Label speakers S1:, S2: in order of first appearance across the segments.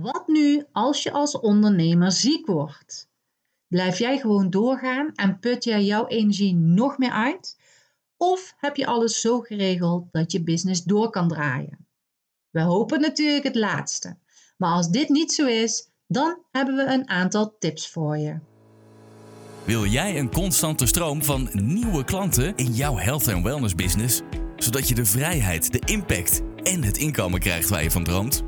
S1: Wat nu als je als ondernemer ziek wordt? Blijf jij gewoon doorgaan en put jij jouw energie nog meer uit? Of heb je alles zo geregeld dat je business door kan draaien? We hopen natuurlijk het laatste. Maar als dit niet zo is, dan hebben we een aantal tips voor je.
S2: Wil jij een constante stroom van nieuwe klanten in jouw health en wellness business, zodat je de vrijheid, de impact en het inkomen krijgt waar je van droomt?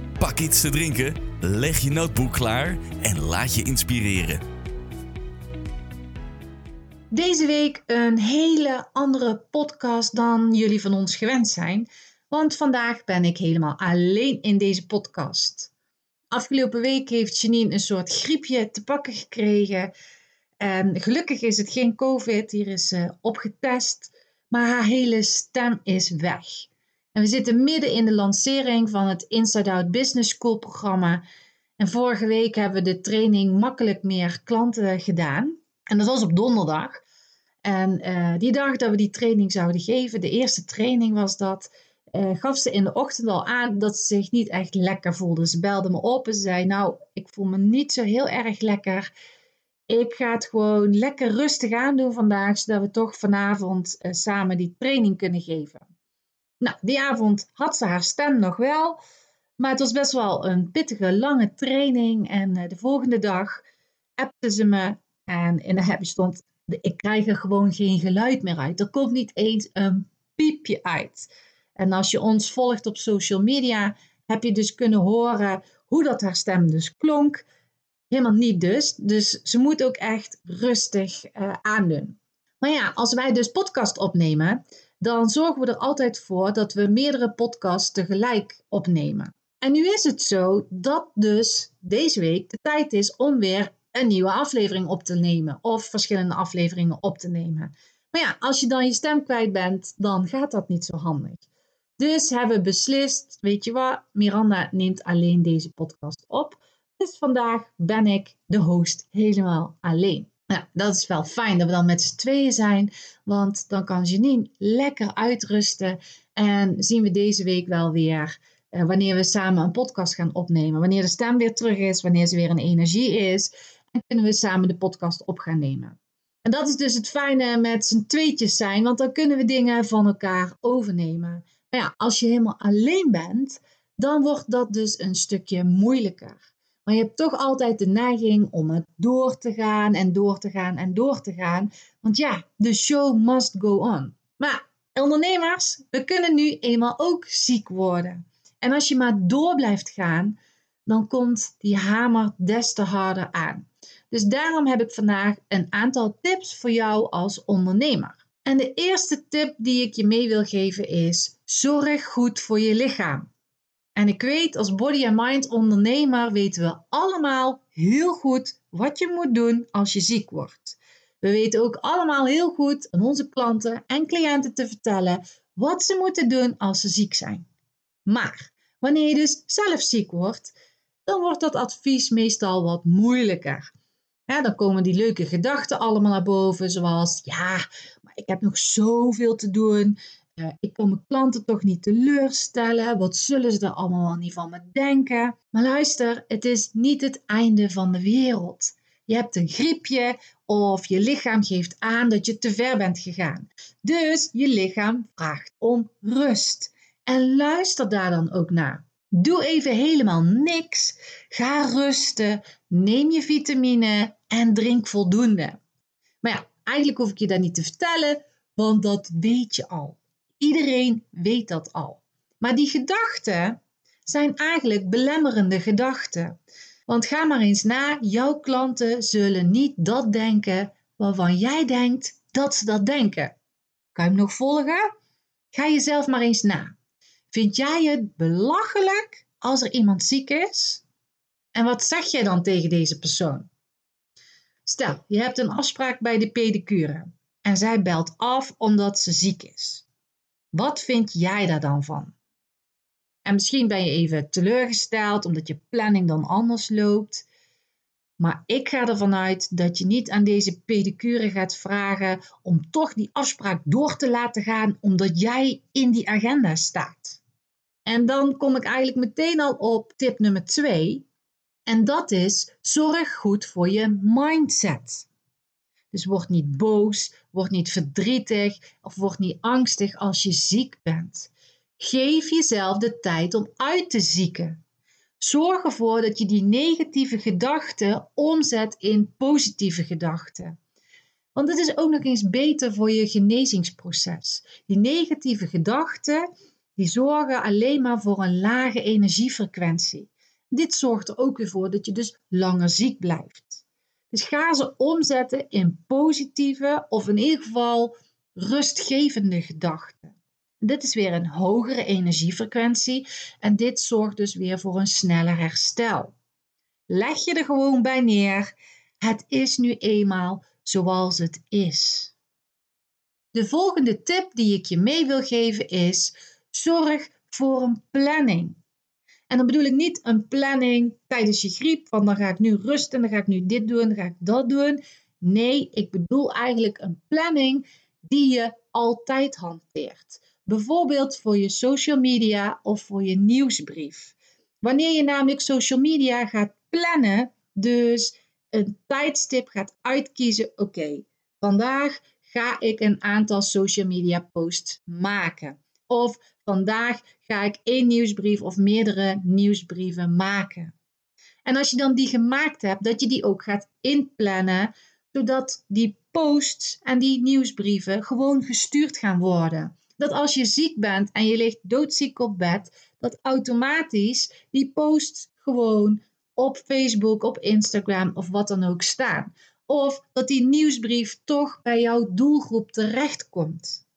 S2: pak iets te drinken, leg je notebook klaar en laat je inspireren.
S1: Deze week een hele andere podcast dan jullie van ons gewend zijn. Want vandaag ben ik helemaal alleen in deze podcast. Afgelopen week heeft Janine een soort griepje te pakken gekregen. En gelukkig is het geen COVID, hier is ze opgetest. Maar haar hele stem is weg. En we zitten midden in de lancering van het Inside Out Business School programma. En vorige week hebben we de training Makkelijk meer klanten gedaan. En dat was op donderdag. En uh, die dag dat we die training zouden geven, de eerste training was dat uh, gaf ze in de ochtend al aan dat ze zich niet echt lekker voelde. Ze belde me op en zei: Nou, ik voel me niet zo heel erg lekker. Ik ga het gewoon lekker rustig aandoen vandaag, zodat we toch vanavond uh, samen die training kunnen geven. Nou, die avond had ze haar stem nog wel, maar het was best wel een pittige, lange training. En uh, de volgende dag appte ze me en in de happy stond: Ik krijg er gewoon geen geluid meer uit. Er komt niet eens een piepje uit. En als je ons volgt op social media, heb je dus kunnen horen hoe dat haar stem dus klonk. Helemaal niet dus. Dus ze moet ook echt rustig uh, aandoen. Maar ja, als wij dus podcast opnemen, dan zorgen we er altijd voor dat we meerdere podcasts tegelijk opnemen. En nu is het zo dat dus deze week de tijd is om weer een nieuwe aflevering op te nemen of verschillende afleveringen op te nemen. Maar ja, als je dan je stem kwijt bent, dan gaat dat niet zo handig. Dus hebben we beslist, weet je wat, Miranda neemt alleen deze podcast op. Dus vandaag ben ik de host helemaal alleen. Nou, dat is wel fijn dat we dan met z'n tweeën zijn, want dan kan Janine lekker uitrusten en zien we deze week wel weer uh, wanneer we samen een podcast gaan opnemen. Wanneer de stem weer terug is, wanneer ze weer in energie is, en kunnen we samen de podcast op gaan nemen. En dat is dus het fijne met z'n tweetjes zijn, want dan kunnen we dingen van elkaar overnemen. Maar ja, als je helemaal alleen bent, dan wordt dat dus een stukje moeilijker. Maar je hebt toch altijd de neiging om het door te gaan en door te gaan en door te gaan. Want ja, de show must go on. Maar ondernemers, we kunnen nu eenmaal ook ziek worden. En als je maar door blijft gaan, dan komt die hamer des te harder aan. Dus daarom heb ik vandaag een aantal tips voor jou als ondernemer. En de eerste tip die ik je mee wil geven is: zorg goed voor je lichaam. En ik weet, als body and mind ondernemer weten we allemaal heel goed wat je moet doen als je ziek wordt. We weten ook allemaal heel goed aan onze klanten en cliënten te vertellen wat ze moeten doen als ze ziek zijn. Maar wanneer je dus zelf ziek wordt, dan wordt dat advies meestal wat moeilijker. Dan komen die leuke gedachten allemaal naar boven, zoals ja, ik heb nog zoveel te doen. Uh, ik kan mijn klanten toch niet teleurstellen. Wat zullen ze er allemaal niet van me denken? Maar luister, het is niet het einde van de wereld. Je hebt een griepje of je lichaam geeft aan dat je te ver bent gegaan. Dus je lichaam vraagt om rust. En luister daar dan ook naar. Doe even helemaal niks. Ga rusten. Neem je vitamine en drink voldoende. Maar ja, Eigenlijk hoef ik je dat niet te vertellen, want dat weet je al. Iedereen weet dat al. Maar die gedachten zijn eigenlijk belemmerende gedachten. Want ga maar eens na, jouw klanten zullen niet dat denken waarvan jij denkt dat ze dat denken. Kan je hem nog volgen? Ga jezelf maar eens na. Vind jij het belachelijk als er iemand ziek is? En wat zeg jij dan tegen deze persoon? Stel, je hebt een afspraak bij de pedicure en zij belt af omdat ze ziek is. Wat vind jij daar dan van? En misschien ben je even teleurgesteld omdat je planning dan anders loopt. Maar ik ga ervan uit dat je niet aan deze pedicure gaat vragen om toch die afspraak door te laten gaan omdat jij in die agenda staat. En dan kom ik eigenlijk meteen al op tip nummer 2. En dat is zorg goed voor je mindset. Dus word niet boos, word niet verdrietig of word niet angstig als je ziek bent. Geef jezelf de tijd om uit te zieken. Zorg ervoor dat je die negatieve gedachten omzet in positieve gedachten. Want het is ook nog eens beter voor je genezingsproces. Die negatieve gedachten die zorgen alleen maar voor een lage energiefrequentie. Dit zorgt er ook weer voor dat je dus langer ziek blijft. Dus ga ze omzetten in positieve of in ieder geval rustgevende gedachten. Dit is weer een hogere energiefrequentie en dit zorgt dus weer voor een sneller herstel. Leg je er gewoon bij neer. Het is nu eenmaal zoals het is. De volgende tip die ik je mee wil geven is: zorg voor een planning. En dan bedoel ik niet een planning tijdens je griep, van dan ga ik nu rusten, dan ga ik nu dit doen, dan ga ik dat doen. Nee, ik bedoel eigenlijk een planning die je altijd hanteert. Bijvoorbeeld voor je social media of voor je nieuwsbrief. Wanneer je namelijk social media gaat plannen, dus een tijdstip gaat uitkiezen, oké, vandaag ga ik een aantal social media posts maken. Of vandaag ga ik één nieuwsbrief of meerdere nieuwsbrieven maken. En als je dan die gemaakt hebt, dat je die ook gaat inplannen, zodat die posts en die nieuwsbrieven gewoon gestuurd gaan worden dat als je ziek bent en je ligt doodziek op bed, dat automatisch die posts gewoon op Facebook, op Instagram of wat dan ook staan. Of dat die nieuwsbrief toch bij jouw doelgroep terechtkomt.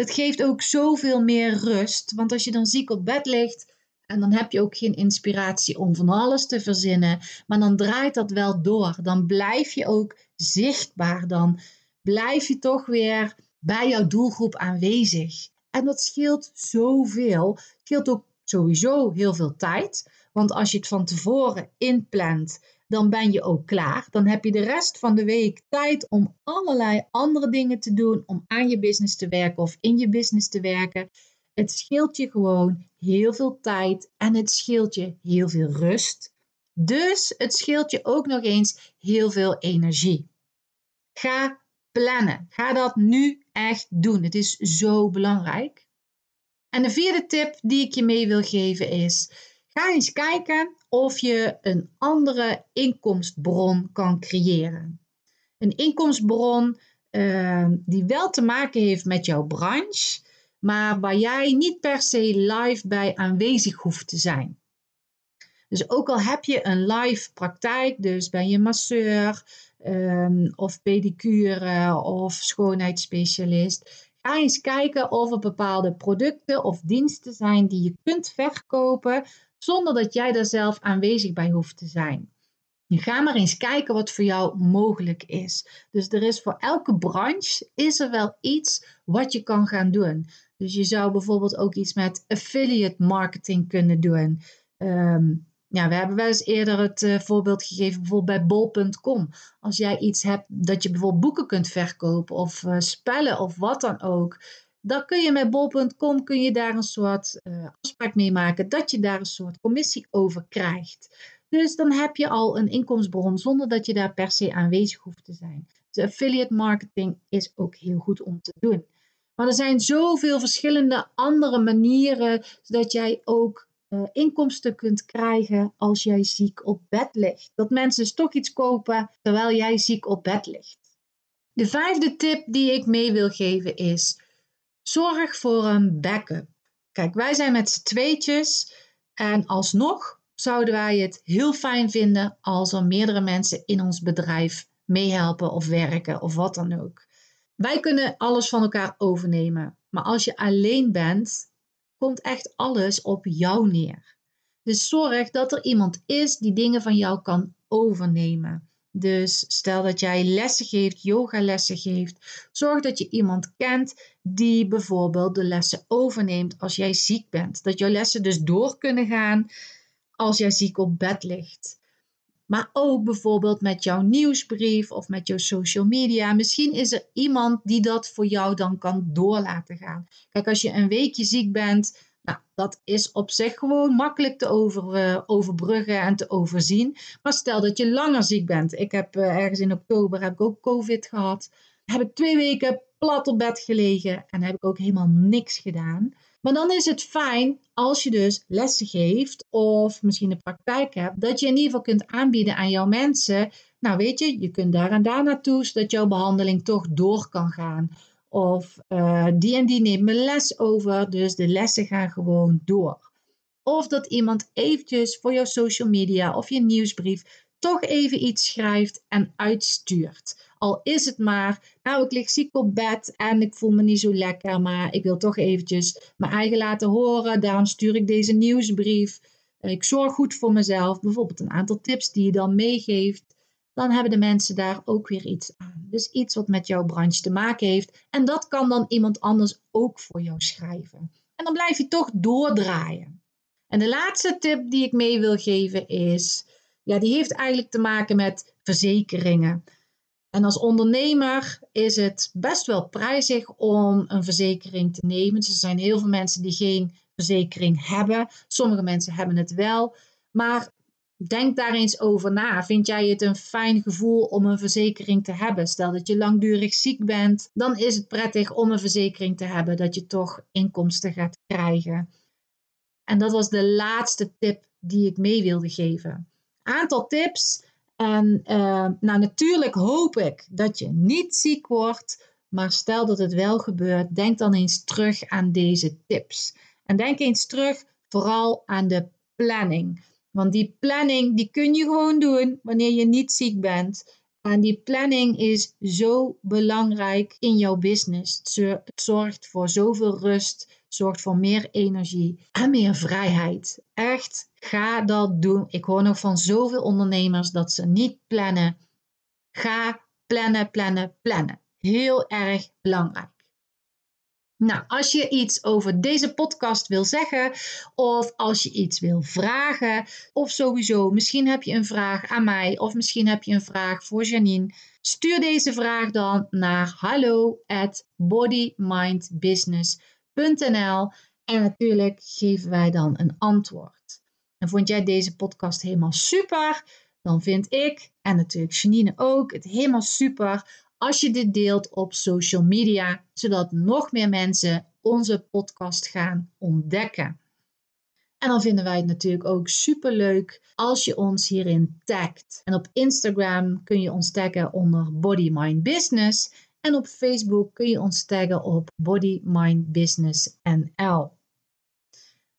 S1: Dat geeft ook zoveel meer rust, want als je dan ziek op bed ligt en dan heb je ook geen inspiratie om van alles te verzinnen, maar dan draait dat wel door. Dan blijf je ook zichtbaar, dan blijf je toch weer bij jouw doelgroep aanwezig. En dat scheelt zoveel. Het scheelt ook sowieso heel veel tijd. Want als je het van tevoren inplant, dan ben je ook klaar. Dan heb je de rest van de week tijd om allerlei andere dingen te doen, om aan je business te werken of in je business te werken. Het scheelt je gewoon heel veel tijd en het scheelt je heel veel rust. Dus het scheelt je ook nog eens heel veel energie. Ga plannen. Ga dat nu echt doen. Het is zo belangrijk. En de vierde tip die ik je mee wil geven is: ga eens kijken of je een andere inkomstbron kan creëren. Een inkomstbron uh, die wel te maken heeft met jouw branche, maar waar jij niet per se live bij aanwezig hoeft te zijn. Dus ook al heb je een live praktijk, dus ben je masseur, um, of pedicure of schoonheidsspecialist. Ga eens kijken of er bepaalde producten of diensten zijn die je kunt verkopen zonder dat jij daar zelf aanwezig bij hoeft te zijn. Ga maar eens kijken wat voor jou mogelijk is. Dus er is voor elke branche is er wel iets wat je kan gaan doen. Dus je zou bijvoorbeeld ook iets met affiliate marketing kunnen doen. Um, ja, we hebben wel eens eerder het uh, voorbeeld gegeven, bijvoorbeeld bij bol.com. Als jij iets hebt dat je bijvoorbeeld boeken kunt verkopen of uh, spellen of wat dan ook. Dan kun je met bol.com kun je daar een soort uh, afspraak mee maken dat je daar een soort commissie over krijgt. Dus dan heb je al een inkomensbron zonder dat je daar per se aanwezig hoeft te zijn. Dus affiliate marketing is ook heel goed om te doen. Maar er zijn zoveel verschillende andere manieren zodat jij ook uh, inkomsten kunt krijgen als jij ziek op bed ligt. Dat mensen dus toch iets kopen terwijl jij ziek op bed ligt. De vijfde tip die ik mee wil geven is: zorg voor een backup. Kijk, wij zijn met z'n tweetjes en alsnog zouden wij het heel fijn vinden als er meerdere mensen in ons bedrijf meehelpen of werken of wat dan ook. Wij kunnen alles van elkaar overnemen, maar als je alleen bent, komt echt alles op jou neer. Dus zorg dat er iemand is die dingen van jou kan overnemen. Dus stel dat jij lessen geeft, yogalessen geeft, zorg dat je iemand kent die bijvoorbeeld de lessen overneemt als jij ziek bent. Dat jouw lessen dus door kunnen gaan als jij ziek op bed ligt. Maar ook bijvoorbeeld met jouw nieuwsbrief of met jouw social media. Misschien is er iemand die dat voor jou dan kan door laten gaan. Kijk, als je een weekje ziek bent, nou, dat is op zich gewoon makkelijk te over, uh, overbruggen en te overzien. Maar stel dat je langer ziek bent. Ik heb uh, ergens in oktober heb ik ook COVID gehad. Heb ik twee weken plat op bed gelegen en heb ik ook helemaal niks gedaan. Maar dan is het fijn als je dus lessen geeft of misschien de praktijk hebt, dat je in ieder geval kunt aanbieden aan jouw mensen. Nou weet je, je kunt daar en daar naartoe, zodat jouw behandeling toch door kan gaan. Of uh, die en die neemt mijn les over, dus de lessen gaan gewoon door. Of dat iemand eventjes voor jouw social media of je nieuwsbrief toch even iets schrijft en uitstuurt. Al is het maar, nou ik lig ziek op bed en ik voel me niet zo lekker, maar ik wil toch eventjes mijn eigen laten horen. Daarom stuur ik deze nieuwsbrief. Ik zorg goed voor mezelf. Bijvoorbeeld een aantal tips die je dan meegeeft. Dan hebben de mensen daar ook weer iets aan. Dus iets wat met jouw branche te maken heeft. En dat kan dan iemand anders ook voor jou schrijven. En dan blijf je toch doordraaien. En de laatste tip die ik mee wil geven is, ja, die heeft eigenlijk te maken met verzekeringen. En als ondernemer is het best wel prijzig om een verzekering te nemen. Dus er zijn heel veel mensen die geen verzekering hebben. Sommige mensen hebben het wel. Maar denk daar eens over na. Vind jij het een fijn gevoel om een verzekering te hebben? Stel dat je langdurig ziek bent, dan is het prettig om een verzekering te hebben dat je toch inkomsten gaat krijgen. En dat was de laatste tip die ik mee wilde geven. Aantal tips en uh, nou, natuurlijk hoop ik dat je niet ziek wordt, maar stel dat het wel gebeurt, denk dan eens terug aan deze tips. En denk eens terug vooral aan de planning. Want die planning die kun je gewoon doen wanneer je niet ziek bent. En die planning is zo belangrijk in jouw business. Het zorgt voor zoveel rust, zorgt voor meer energie en meer vrijheid. Echt, ga dat doen. Ik hoor nog van zoveel ondernemers dat ze niet plannen. Ga plannen, plannen, plannen. Heel erg belangrijk. Nou, als je iets over deze podcast wil zeggen, of als je iets wil vragen, of sowieso, misschien heb je een vraag aan mij, of misschien heb je een vraag voor Janine, stuur deze vraag dan naar hallo at bodymindbusiness.nl en natuurlijk geven wij dan een antwoord. En vond jij deze podcast helemaal super? Dan vind ik, en natuurlijk Janine ook, het helemaal super als je dit deelt op social media, zodat nog meer mensen onze podcast gaan ontdekken. En dan vinden wij het natuurlijk ook super leuk als je ons hierin tagt. En op Instagram kun je ons taggen onder Body Mind Business. En op Facebook kun je ons taggen op Body Mind Business NL.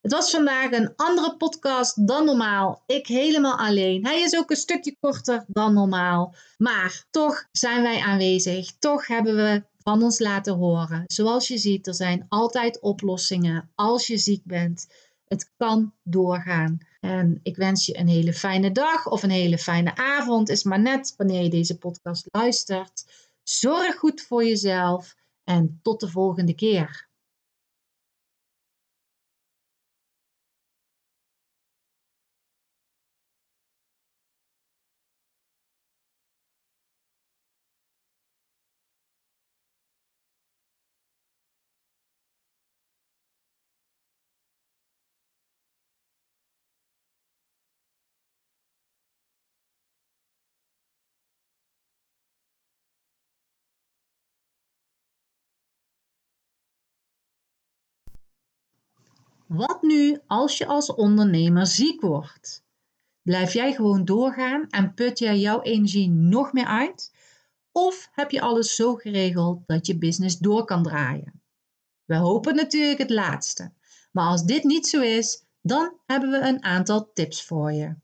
S1: Het was vandaag een andere podcast dan normaal. Ik helemaal alleen. Hij is ook een stukje korter dan normaal. Maar toch zijn wij aanwezig. Toch hebben we van ons laten horen. Zoals je ziet, er zijn altijd oplossingen als je ziek bent. Het kan doorgaan. En ik wens je een hele fijne dag of een hele fijne avond. Is maar net wanneer je deze podcast luistert. Zorg goed voor jezelf en tot de volgende keer. Wat nu als je als ondernemer ziek wordt? Blijf jij gewoon doorgaan en put jij jouw energie nog meer uit? Of heb je alles zo geregeld dat je business door kan draaien? We hopen natuurlijk het laatste. Maar als dit niet zo is, dan hebben we een aantal tips voor je.